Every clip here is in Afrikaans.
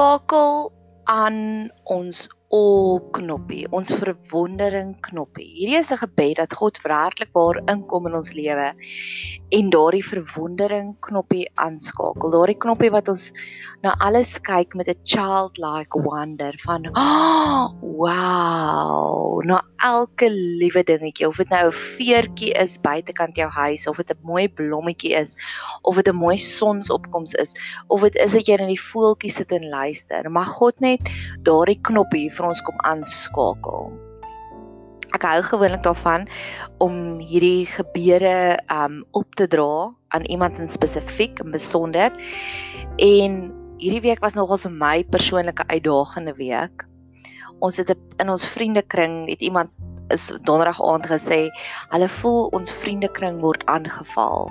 skakel aan ons o knoppie, ons verwondering knoppie. Hierdie is 'n gebed dat God werklik waar inkom in ons lewe en daardie verwondering knoppie aanskakel. Daardie knoppie wat ons na alles kyk met 'n childlike wonder van, "Oh, wow!" Na elke liewe dingetjie, of dit nou 'n veertjie is buitekant jou huis of dit 'n mooi blommetjie is of dit 'n mooi sonsopkoms is of dit is dat jy net die voeltjies sit en luister. Mag God net daardie knoppie vir ons kom aanskakel. Ek hou gewoonlik daarvan om hierdie gebeure um op te dra aan iemand in spesifiek en besonder. En hierdie week was nogals vir my persoonlike uitdagende week. Ons het in ons vriendekring het iemand is donderdag aand gesê hulle voel ons vriendekring word aangeval.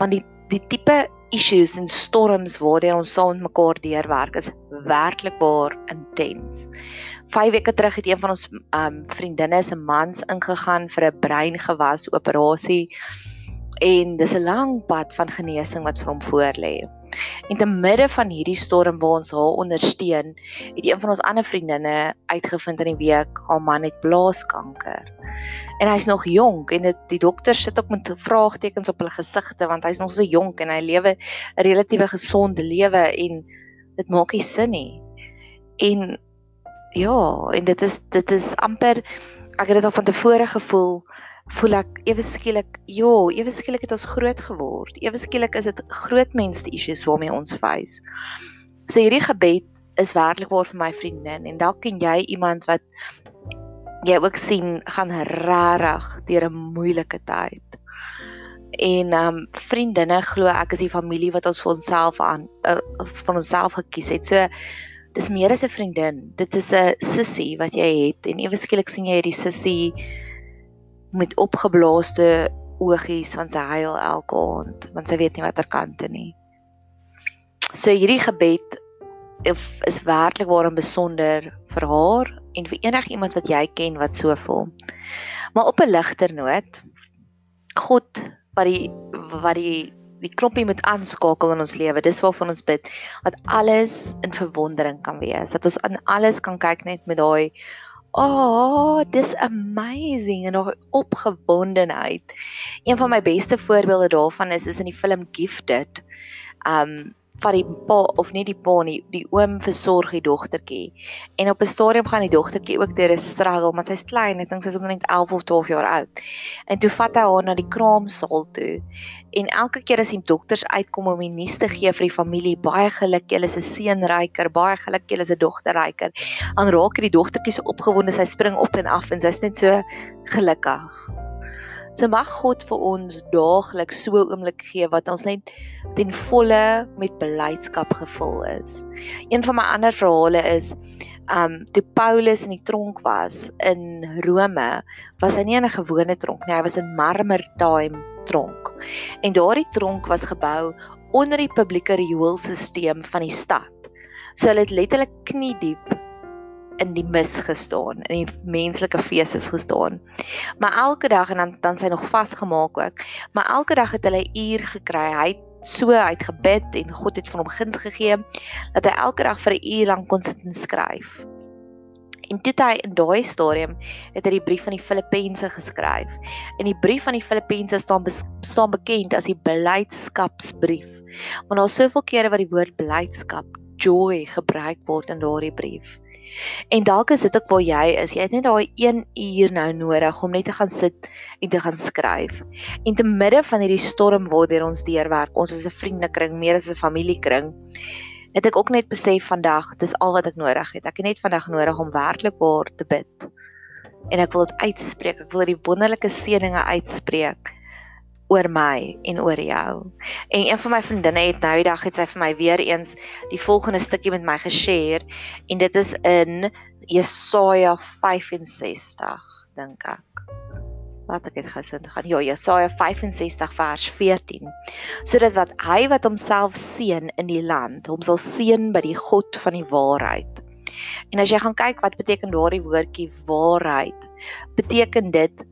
Want die die tipe issues en storms waardeur ons saam met mekaar deurwerk is werklik baie intens. 5 weke terug het een van ons um vriendinne se mans ingegaan vir 'n breingewas operasie en dis 'n lang pad van genesing wat vir hom voorlê. En te midde van hierdie storm waar ons haar ondersteun, het een van ons ander vriendinne uitgevind in die week haar man het blaaskanker. En hy's nog jonk en dit die dokter sit ook met vraagtekens op hulle gesigte want hy's nog so jonk en hy lewe 'n relatiewe gesonde lewe en dit maak nie sin nie. En ja, en dit is dit is amper ek het dit al van tevore gevoel voel ek ewe skielik ja, ewe skielik het ons groot geword. Ewe skielik is dit groot mense issues waarmee ons face. So hierdie gebed is werklik waar vir my vriendin en dalk ken jy iemand wat jy ook sien gaan regtig deur 'n moeilike tyd. En ehm um, vriendinne glo ek is die familie wat ons vir onsself aan uh, van onsself gekies het. So dis meer as 'n vriendin. Dit is 'n sussie wat jy het en ewe skielik sien jy hierdie sussie met opgeblaaste oogies van sy huil elke aand want sy weet nie watter kante nie. So hierdie gebed is werklik waarom besonder vir haar en vir enigiemand wat jy ken wat so voel. Maar op 'n ligter noot God wat die wat die die knoppie moet aanskakel in ons lewe. Dis waarvan ons bid dat alles in verwondering kan wees. Dat ons aan alles kan kyk net met daai Oh, dis amazing en daai opgewondenheid. Een van my beste voorbeelde daarvan is is in die film Gifted. Um van die pa of nie die pa nie, die oom versorg die dogtertjie. En op 'n stadium gaan die dogtertjie ook deur 'n struggle, maar sy's klein, ek dink sy's omtrent 11 of 12 jaar oud. En toe vat hy haar na die kraamsaal toe. En elke keer as die dokters uitkom om die nuus te gee vir die familie, baie geluk, julle is 'n seunryker, baie geluk, julle is 'n dogterryker. Dan raak die dogtertjie so opgewonde, sy spring op en af en sy's net so gelukkig. So mag God vir ons daagliks so oomblik gee wat ons net ten volle met blydskap gevul is. Een van my ander verhale is um toe Paulus in die tronk was in Rome, was hy nie in 'n gewone tronk nie, hy was in Marmertime tronk. En daardie tronk was gebou onder die publieke rioolstelsel van die stad. So hulle het letterlik knie diep in die mis gestaan, in die menslike feeses gestaan. Maar elke dag en dan dan sy nog vasgemaak ook. Maar elke dag het hulle uur gekry. Hy het so uitgebid en God het van hom guns gegee dat hy elke dag vir 'n uur lank kon sit en skryf. En toe hy in daai stadium het hy die brief van die Filippense geskryf. In die brief van die Filippense staan staan bekend as die blydskapsbrief. Want daar is soveel kere wat die woord blydskap, joy gebruik word in daardie brief. En dalk is dit ook waar jy is. Jy het net daai 1 uur nou nodig om net te gaan sit en te gaan skryf. En te midde van hierdie storm waardeur ons deurwerk, ons is 'n vriendekring, meer as 'n familiekring. Het ek ook net besef vandag, dis al wat ek nodig het. Ek het net vandag nodig om werklik waar te bid. En ek wil dit uitspreek. Ek wil die wonderlike seëninge uitspreek oor my en oor jou. En een van my vriendinne het nou die dag het sy vir my weer eens die volgende stukkie met my geshare en dit is in Jesaja 65 dink ek. Wat ek het gesin gaan. Ja, Jesaja 65 vers 14. Sodat wat hy wat homself seën in die land, hom sal seën by die God van die waarheid. En as jy gaan kyk wat beteken daardie woordjie waarheid, beteken dit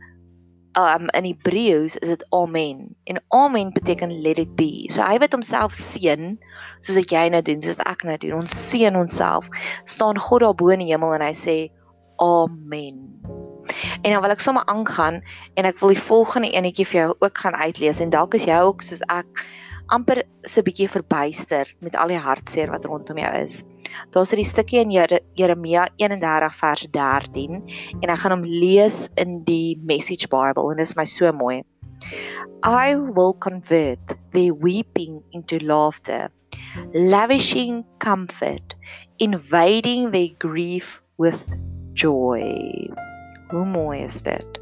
um in Hebreëus is dit amen. En amen beteken let it be. So hy wat homself seën soos wat jy nou doen, soos ek nou doen. Ons seën onsself. staan God daar bo in die hemel en hy sê amen. En dan wil ek sommer aangaan en ek wil die volgende enetjie vir jou ook gaan uitlees en dalk is jy ook soos ek amper so 'n bietjie verbuister met al die hartseer wat rondom jou is. Daar's 'n stukkie in Jeremia 31 vers 13 en ek gaan hom lees in die Message Bible en dit is my so mooi. I will convert their weeping into laughter, lavishing comfort, invading their grief with joy. Hoe mooi is dit?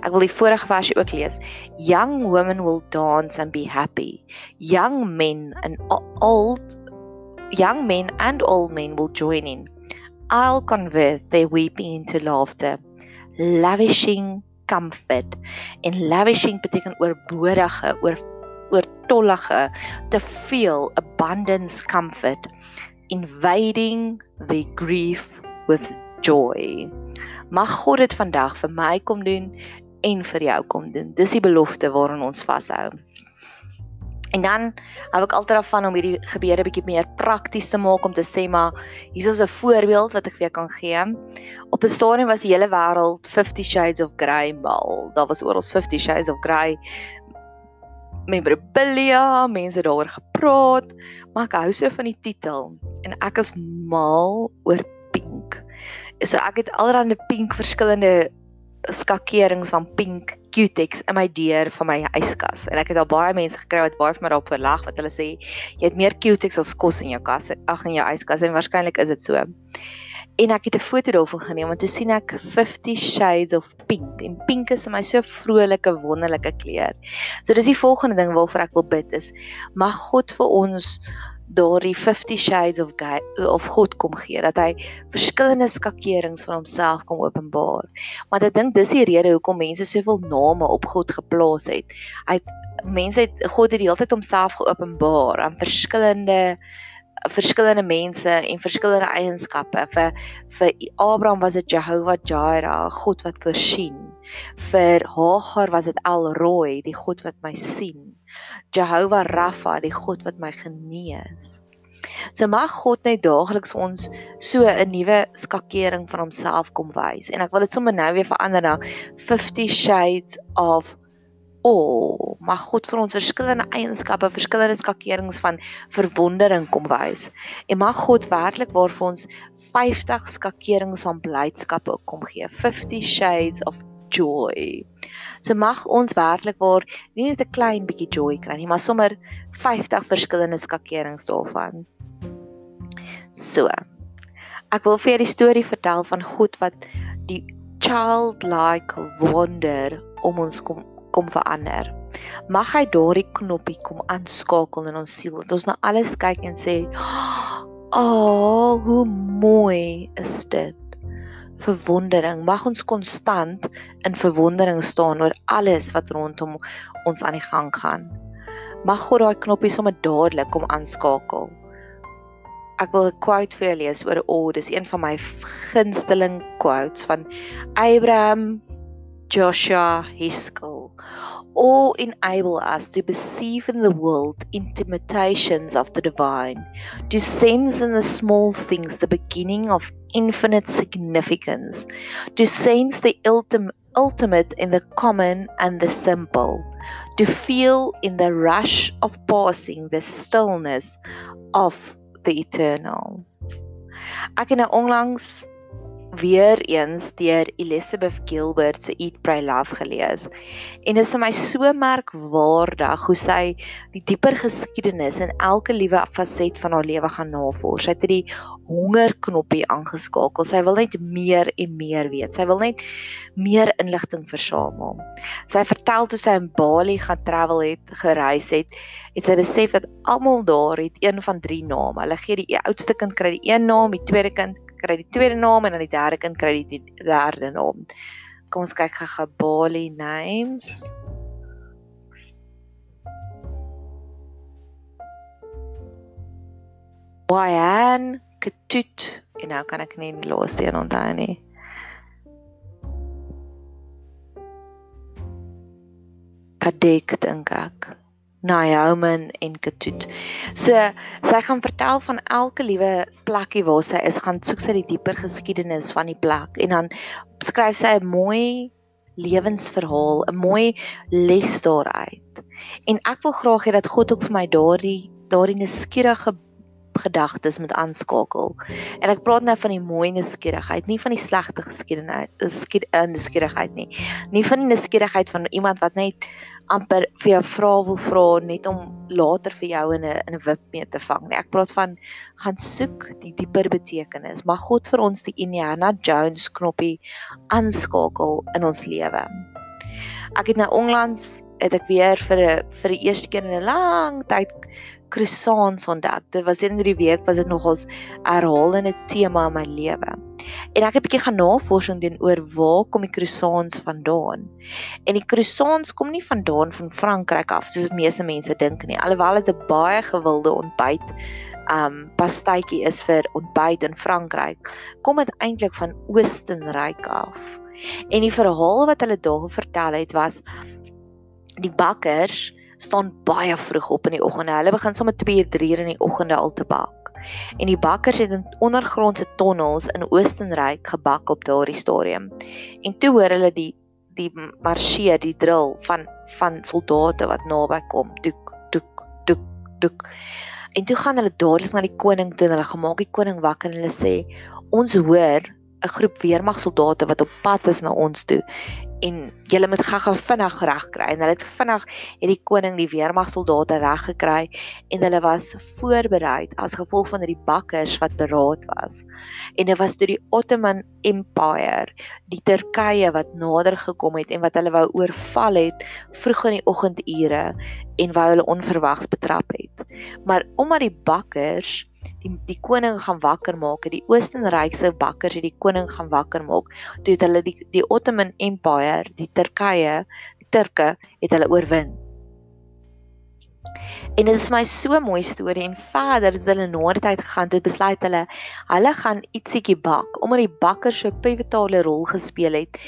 Ek wil die vorige versie ook lees. Young women will dance and be happy. Young men and old young men and old men will join in. I'll convert their weeping into laughter. Lavishing comfort. En lavishing beteken oorbodige, oor oortollige, te veel abundance comfort. Invading the grief with joy. Mag God dit vandag vir my kom doen en vir jou kom doen. Dis die belofte waaraan ons vashou. En dan hou ek altyd af van om hierdie gebeure bietjie meer prakties te maak om te sê maar hier is 'n voorbeeld wat ek vir jou kan gee. Op 'n stadium was die hele wêreld 50 Shades of Grey mal. Daar was oral 50 Shades of Grey. Memorabilia, mense daaroor gepraat, maar ek hou so van die titel en ek is mal oor pink so ek het allerlei pink verskillende skakerings van pink cutex in my deur van my yskas. En ek het al baie mense gekry wat baie vir my daarop verlag wat hulle sê jy het meer cutex as kos in jou kas ag in jou yskas. En waarskynlik is dit so. En ek het 'n foto daarvan geneem om te sien ek 50 shades of pink. En pink is vir my so vrolike wonderlike kleur. So dis die volgende ding waarvoor ek wil bid is mag God vir ons daardie 50 shades of gay, of God kom gee dat hy verskillende skakerings van homself kom openbaar. Maar ek dink dis die rede hoekom mense soveel name op God geplaas het. Hy mense het God het die hele tyd homself geopenbaar aan verskillende verskillende mense en verskillende eienskappe. Vir vir Abraham was dit Jehovah Jireh, God wat voorsien. Vir Hagar was dit El Roi, die God wat my sien. Jehovah Rapha, die God wat my genees. So mag God net daagliks ons so 'n nuwe skakering van homself kom wys. En ek wil dit sommer nou weer verander na 50 shades of Oh, mag God vir ons verskillende eienskappe, verskillende skakerings van verwondering kom wys. En mag God werklik waar vir ons 50 skakerings van blydskap kom gee. 50 shades of joy. So mag ons werklik waar nie net 'n klein bietjie joy kry nie, maar sommer 50 verskillende skakerings daarvan. So. Ek wil vir julle die storie vertel van God wat die childlike wonder om ons kom kom verander. Mag hy daardie knoppie kom aanskakel in ons siel dat ons na alles kyk en sê, "Ag, oh, hoe mooi is dit." Verwondering. Mag ons konstant in verwondering staan oor alles wat rondom ons aan die gang gaan. Mag God daai knoppie sommer dadelik kom aanskakel. Ek wil 'n quote vir julle lees oor O, dis een van my gunsteling quotes van Abraham Joshua Hiskell all enable us to perceive in the world intimations of the divine, to sense in the small things the beginning of infinite significance, to sense the ultim- ultimate in the common and the simple, to feel in the rush of passing the stillness of the eternal. Ek het nou onlangs weer eens deur Elizabeth Gilbert se Eat Pray Love gelees. En dit is vir my so merkwaardig hoe sy die dieper geskiedenis in elke liewe faset van haar lewe gaan navors. Sy het die hongerknoppie aangeskakel. Sy wil net meer en meer weet. Sy wil net meer inligting versamel. Sy vertel toe sy in Bali gaan travel het, gereis het, het sy besef dat almal daar het een van drie name. Hulle gee die oudste kind kry die een naam, die tweede kind kry die tweede naam en dan die derde kind kry die derde naam. Kom ons kyk gou Bali names. Wayan Ketut en nou kan ek nie die laaste een onthou nie. Kardec dink ek. Naomi en Ketut. So sy gaan vertel van elke liewe plekkie waar sy is, gaan soek sy die dieper geskiedenis van die plek en dan skryf sy 'n mooi lewensverhaal, 'n mooi les daaruit. En ek wil graag hê dat God ook vir my daardie daardie nuuskierige gedagtes moet aanskakel. En ek praat nou van die mooi nuuskierigheid, nie van die slegte geskiedenis, eh, nuuskierigheid nie. Nie van die nuuskierigheid van iemand wat net amper vir jou vra wil vra net om later vir jou in 'n in 'n wip mee te vang nie. Ek praat van gaan soek die dieper betekenis. Mag God vir ons die Indiana Jones knoppie aanskakel in ons lewe. Ek het nou onlangs het ek weer vir 'n vir die eerste keer in 'n lang tyd croissants ontdek. Dit was in die week was dit nogals herhalende tema in my lewe. En ek het 'n bietjie gaan navorsing doen oor waar kom die croissants vandaan. En die croissants kom nie vandaan van Frankryk af soos meeste mense dink nie. Alhoewel dit 'n baie gewilde ontbyt um pastytjie is vir ontbyt in Frankryk, kom dit eintlik van Oostenryk af. En die verhaal wat hulle daar vertel het was die bakkers staan baie vroeg op in die oggende. Hulle begin sommer 2 uur 3 uur in die oggende al te bak. En die bakkers het in ondergrondse tonnels in Oostenryk gebak op daardie stadium. En toe hoor hulle die die marseer, die drill van van soldate wat naby kom. Toek, toek, toek, toek. En toe gaan hulle dadelik na die koning toe en hulle gemaak die koning wakker en hulle sê ons hoor 'n groep weermagsoldate wat op pad is na ons toe en julle moet gaga vinnig reg kry. En hulle het vinnig het die koning die weermagsoldate reggekry en hulle was voorberei as gevolg van hierdie bakkers wat beraad was. En dit was toe die Ottoman Empire die Turkye wat nader gekom het en wat hulle wou oorval het vroeg in die oggendure en wou hulle onverwags betrap het. Maar omdat die bakkers die die koning gaan wakker maak. Die Oostenrykse bakkers het die koning gaan wakker maak. Toe het hulle die die Ottoman Empire, die Turkye, die Turke het hulle oorwin. En dit is my so mooi storie en verder het hulle na die tyd gegaan het besluit hulle hulle gaan ietsiekie bak omdat die bakker so 'n pivotale rol gespeel het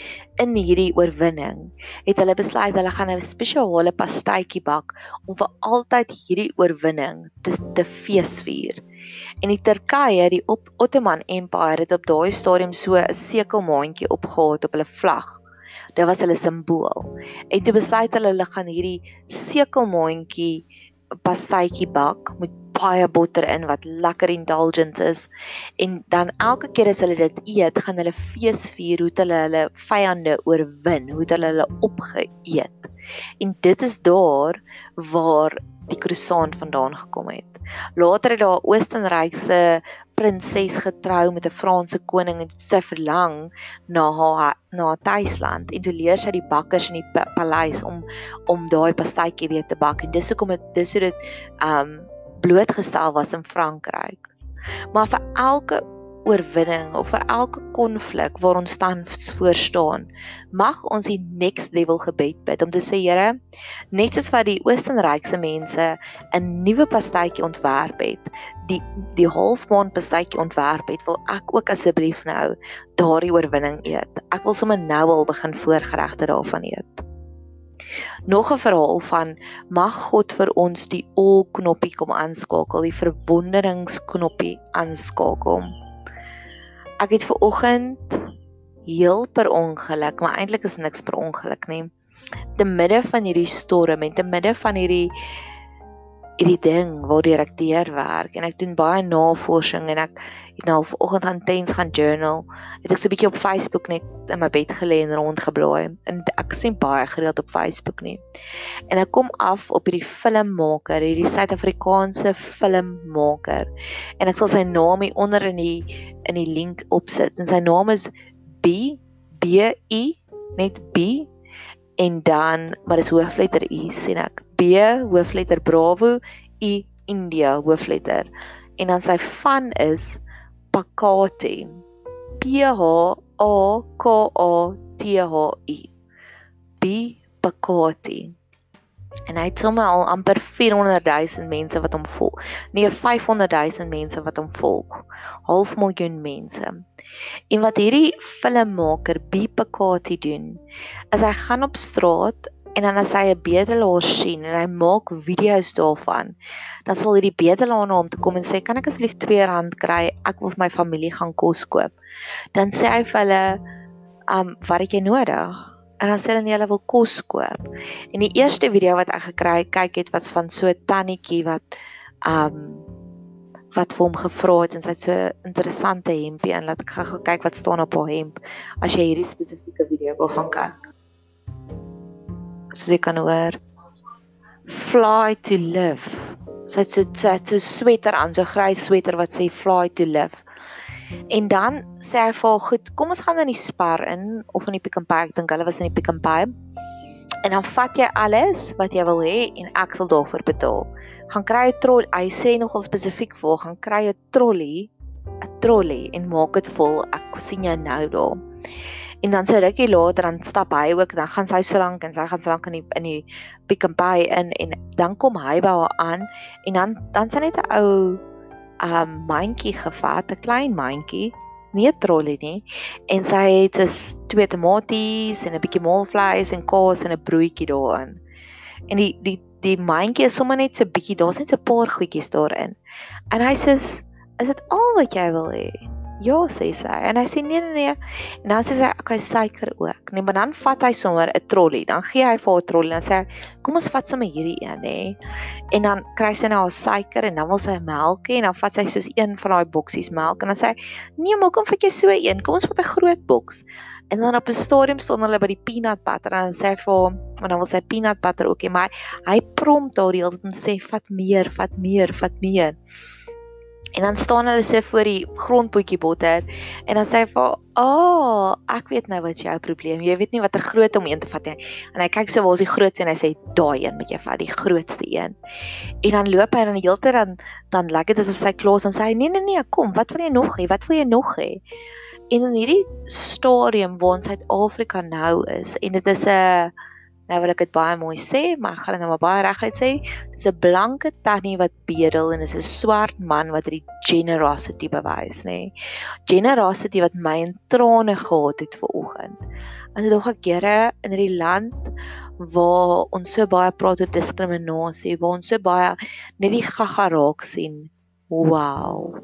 in hierdie oorwinning het hulle besluit hulle gaan 'n spesiale pastytjie bak om vir altyd hierdie oorwinning te te feesvier. En die Turkye, die op Ottoman Empire het op daai stadium so 'n sekelmaandjie opgehad op hulle vlag. Dit was hulle simbool. En toe besluit hulle hulle gaan hierdie sekelmaandjie pastytjie bak met baie botter in wat lekker indulgent is en dan elke keer as hulle dit eet, gaan hulle fees vier hoe hulle hulle vyande oorwin, hoe hulle hulle opgeëet. En dit is daar waar die croissant vandaan gekom het. Later het daar Oostenrykse prinses getrou met 'n Franse koning en sy verlang na haar na haar tuisland en toe leer sy die bakkers in die paleis om om daai pastytjie weer te bak en dis hoekom dit dis hoe dit um blootgestel was in Frankryk. Maar vir elke oorwinning of vir elke konflik waar ons tans voor staan, mag ons die next level gebed bid om te sê Here, net soos wat die Oostenrykse mense 'n nuwe pastytjie ontwerp het, die die halfmaan pastytjie ontwerp het, wil ek ook asseblief nou daardie oorwinning eet. Ek wil sommer nou al begin voorgeregte daarvan eet. Nog 'n verhaal van mag God vir ons die o knoppie kom aanskakel, die verwonderingsknoppie aanskakel. Ek het ver oggend heel per ongeluk, maar eintlik is niks per ongeluk nie. Te midde van hierdie storm en te midde van hierdie hierdie ding waardeur ek deur werk en ek doen baie navorsing en ek het nou vanoggend gaan tens gaan journal. Het ek so 'n bietjie op Facebook net in my bed gelê en rondgeblaai en ek sien baie gereeld op Facebook nie. En ek kom af op hierdie filmmaker, hierdie Suid-Afrikaanse filmmaker. En ek sal sy naam hier onder in die in die link opsit en sy naam is B B I net B en dan maar dis hoofletter U sien ek B hoofletter Bravo I India hoofletter en dan sy van is Pakati P H A K A T H I B Pakati En hy het sommer al amper 400 000 mense wat hom volg. Nee, 500 000 mense wat hom volg. Half miljoen mense. En wat hierdie filmmaker Bipakati doen, is hy gaan op straat En dan as hy 'n bedelaar sien en hy maak video's daarvan, dan sal hierdie bedelaar na hom toe kom en sê, "Kan ek asseblief R2 kry? Ek wil vir my familie gaan kos koop." Dan sê hy vir hulle, "Um, wat het jy nodig?" En dan sê hulle nee, hulle wil kos koop. En die eerste video wat ek gekry kyk het was van so 'n tannetjie wat um wat vir hom gevra het en sy het so 'n interessante hempie en laat ek gou kyk wat staan op haar hemp as jy hierdie spesifieke video wil gaan kyk. So jy kan hoor fly to live. Sy het so sy het so sweter aan, so grys sweter wat sê fly to live. En dan sê hy vir haar, "Goed, kom ons gaan in die Spar in of in die Pick n Pay. Ek dink hulle was in die Pick n Pay." En dan vat jy alles wat jy wil hê en ek sal daarvoor betaal gaan kry 'n trol. Hy sê nogal spesifiek vir gaan kry 'n trolly, 'n trolly en maak dit vol. Ek sien jou nou daar. En dan sê rukkie later dan stap hy ook, dan gaan sy so lank en sy gaan so lank in die in die Pick n Pay in en dan kom hy by haar aan en dan dan sy net 'n ou um, mandjie gevat, 'n klein mandjie nie 'n trolly nie en sy het dus twee tomaties en 'n bietjie molvleis en kaas en 'n broodjie daarin. En die die die mandjie is sommer net so bietjie, daar's net so 'n paar goedjies daarin. En hy sê, "Is dit al wat jy wil hê?" Ja, sê sy. En hy sê, "Nee, nee, nee." En dan sê sy, "Okay, suiker ook." Nee, maar dan vat hy sommer 'n trolly. Dan gee hy vir haar 'n trolly en sê, "Kom ons vat sommer hierdie een, hè." En dan kry sy nou haar suiker en dan wil sy melk hê en dan vat sy soos een van daai boksies melk en dan sê hy, "Nee, maar kom vat jy so een. Kom ons vat 'n groot boks." En dan op 'n stadium staan hulle by die peanut butter en sê vir hom, "Maar dan wil sy peanut butter ook hê, maar hy prompt haar die hele tyd en sê, "Vat meer, vat meer, vat meer." En dan staan hulle so voor die grondpotjie botter en dan sê hy vir, "Ag, oh, ek weet nou wat jou probleem. Jy weet nie watter groot om een te vat nie." En hy kyk so waar is die grootste en hy sê, "Daai een moet jy vat, die grootste een." En dan loop hy dan die hele tyd dan dan lyk dit asof sy klaar is en sê "Nee, nee, nee, kom, wat wil jy nog hê? Wat wil jy nog hê?" En in hierdie stadium waar ons Suid-Afrika nou is en dit is 'n nou wil ek dit baie mooi sê, maar ek gaan dit nou maar baie reguit sê. Dis 'n blanke tannie wat bedel en is 'n swart man wat hierdie generosity bewys, nê. Nee. Generosity wat my in trane gehad het ver oggend. En dit dog ek Here in hierdie land waar ons so baie praat oor diskriminasie, waar ons so baie net die gaga raak sien. Wow.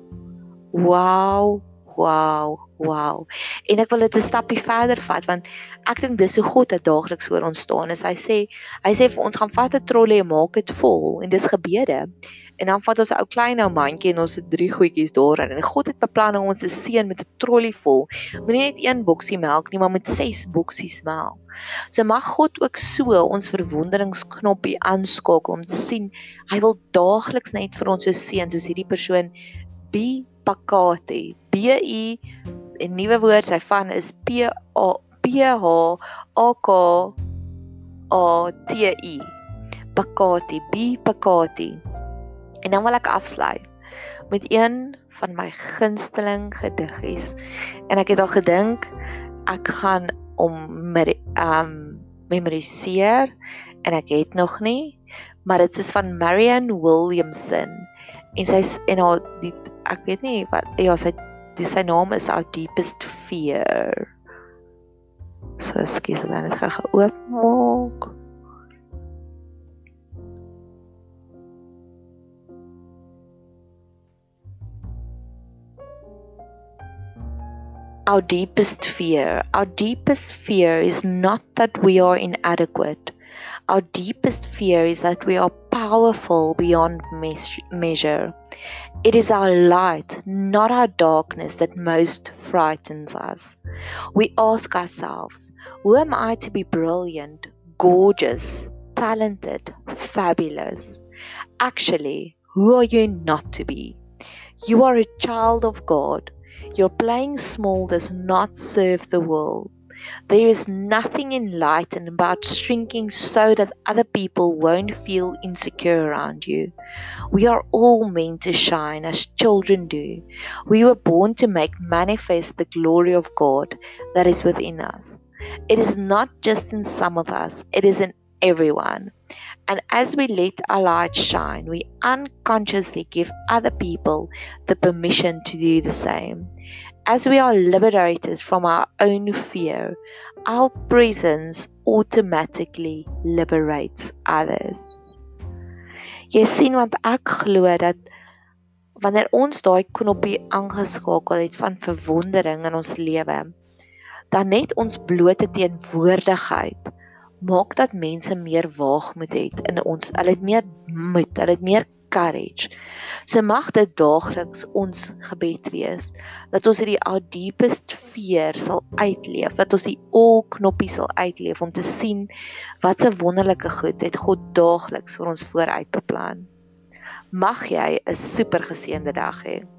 Wow. Wow, wow. En ek wil dit 'n stappie verder vat want ek dink dis hoe God dit daagliks voor ons staan. Is hy sê, hy sê vir ons gaan vat 'n trolley en maak dit vol en dis gebede. En dan vat ons 'n ou klein ou mandjie en ons het drie goedjies daarin. En God het beplan om ons te seën met 'n trolley vol. Moenie net een boksie melk nie, maar met 6 boksies melk. So mag God ook so ons verwonderingsknoppie aanskakel om te sien hy wil daagliks net vir ons so seën soos hierdie persoon be Pakati. B U 'n nuwe woord sy van is P A P H A K A T I. Pakati, B Pakati. En dan wil ek afsluit met een van my gunsteling gediggies. En ek het al gedink ek gaan om met um memoriseer en ek het nog nie, maar dit is van Marianne Williamson en sy's en haar die ek weet nie wat ja sy die sy naam is our deepest fear. So skiet dit net gou oop maak. Our deepest fear, our deepest fear is not that we are inadequate. Our deepest fear is that we are powerful beyond measure. It is our light, not our darkness, that most frightens us. We ask ourselves, who am I to be brilliant, gorgeous, talented, fabulous? Actually, who are you not to be? You are a child of God. Your playing small does not serve the world. There is nothing enlightened about shrinking so that other people won't feel insecure around you. We are all meant to shine as children do. We were born to make manifest the glory of God that is within us. It is not just in some of us, it is in everyone. And as we let our light shine, we unconsciously give other people the permission to do the same. As we are liberators from our own fear, our presence automatically liberates others. Jy sien want ek glo dat wanneer ons daai knoppie aangeskakel het van verwondering in ons lewe, dan net ons blote teenwoordigheid maak dat mense meer waagmoed het in ons. Hulle het meer moed, hulle het meer courage. So mag dit daagliks ons gebed wees dat ons hierdie our deepest fear sal uitleef, dat ons die all knoppie sal uitleef om te sien wat 'n wonderlike goed het God daagliks vir ons vooruit beplan. Mag jy 'n super geseënde dag hê.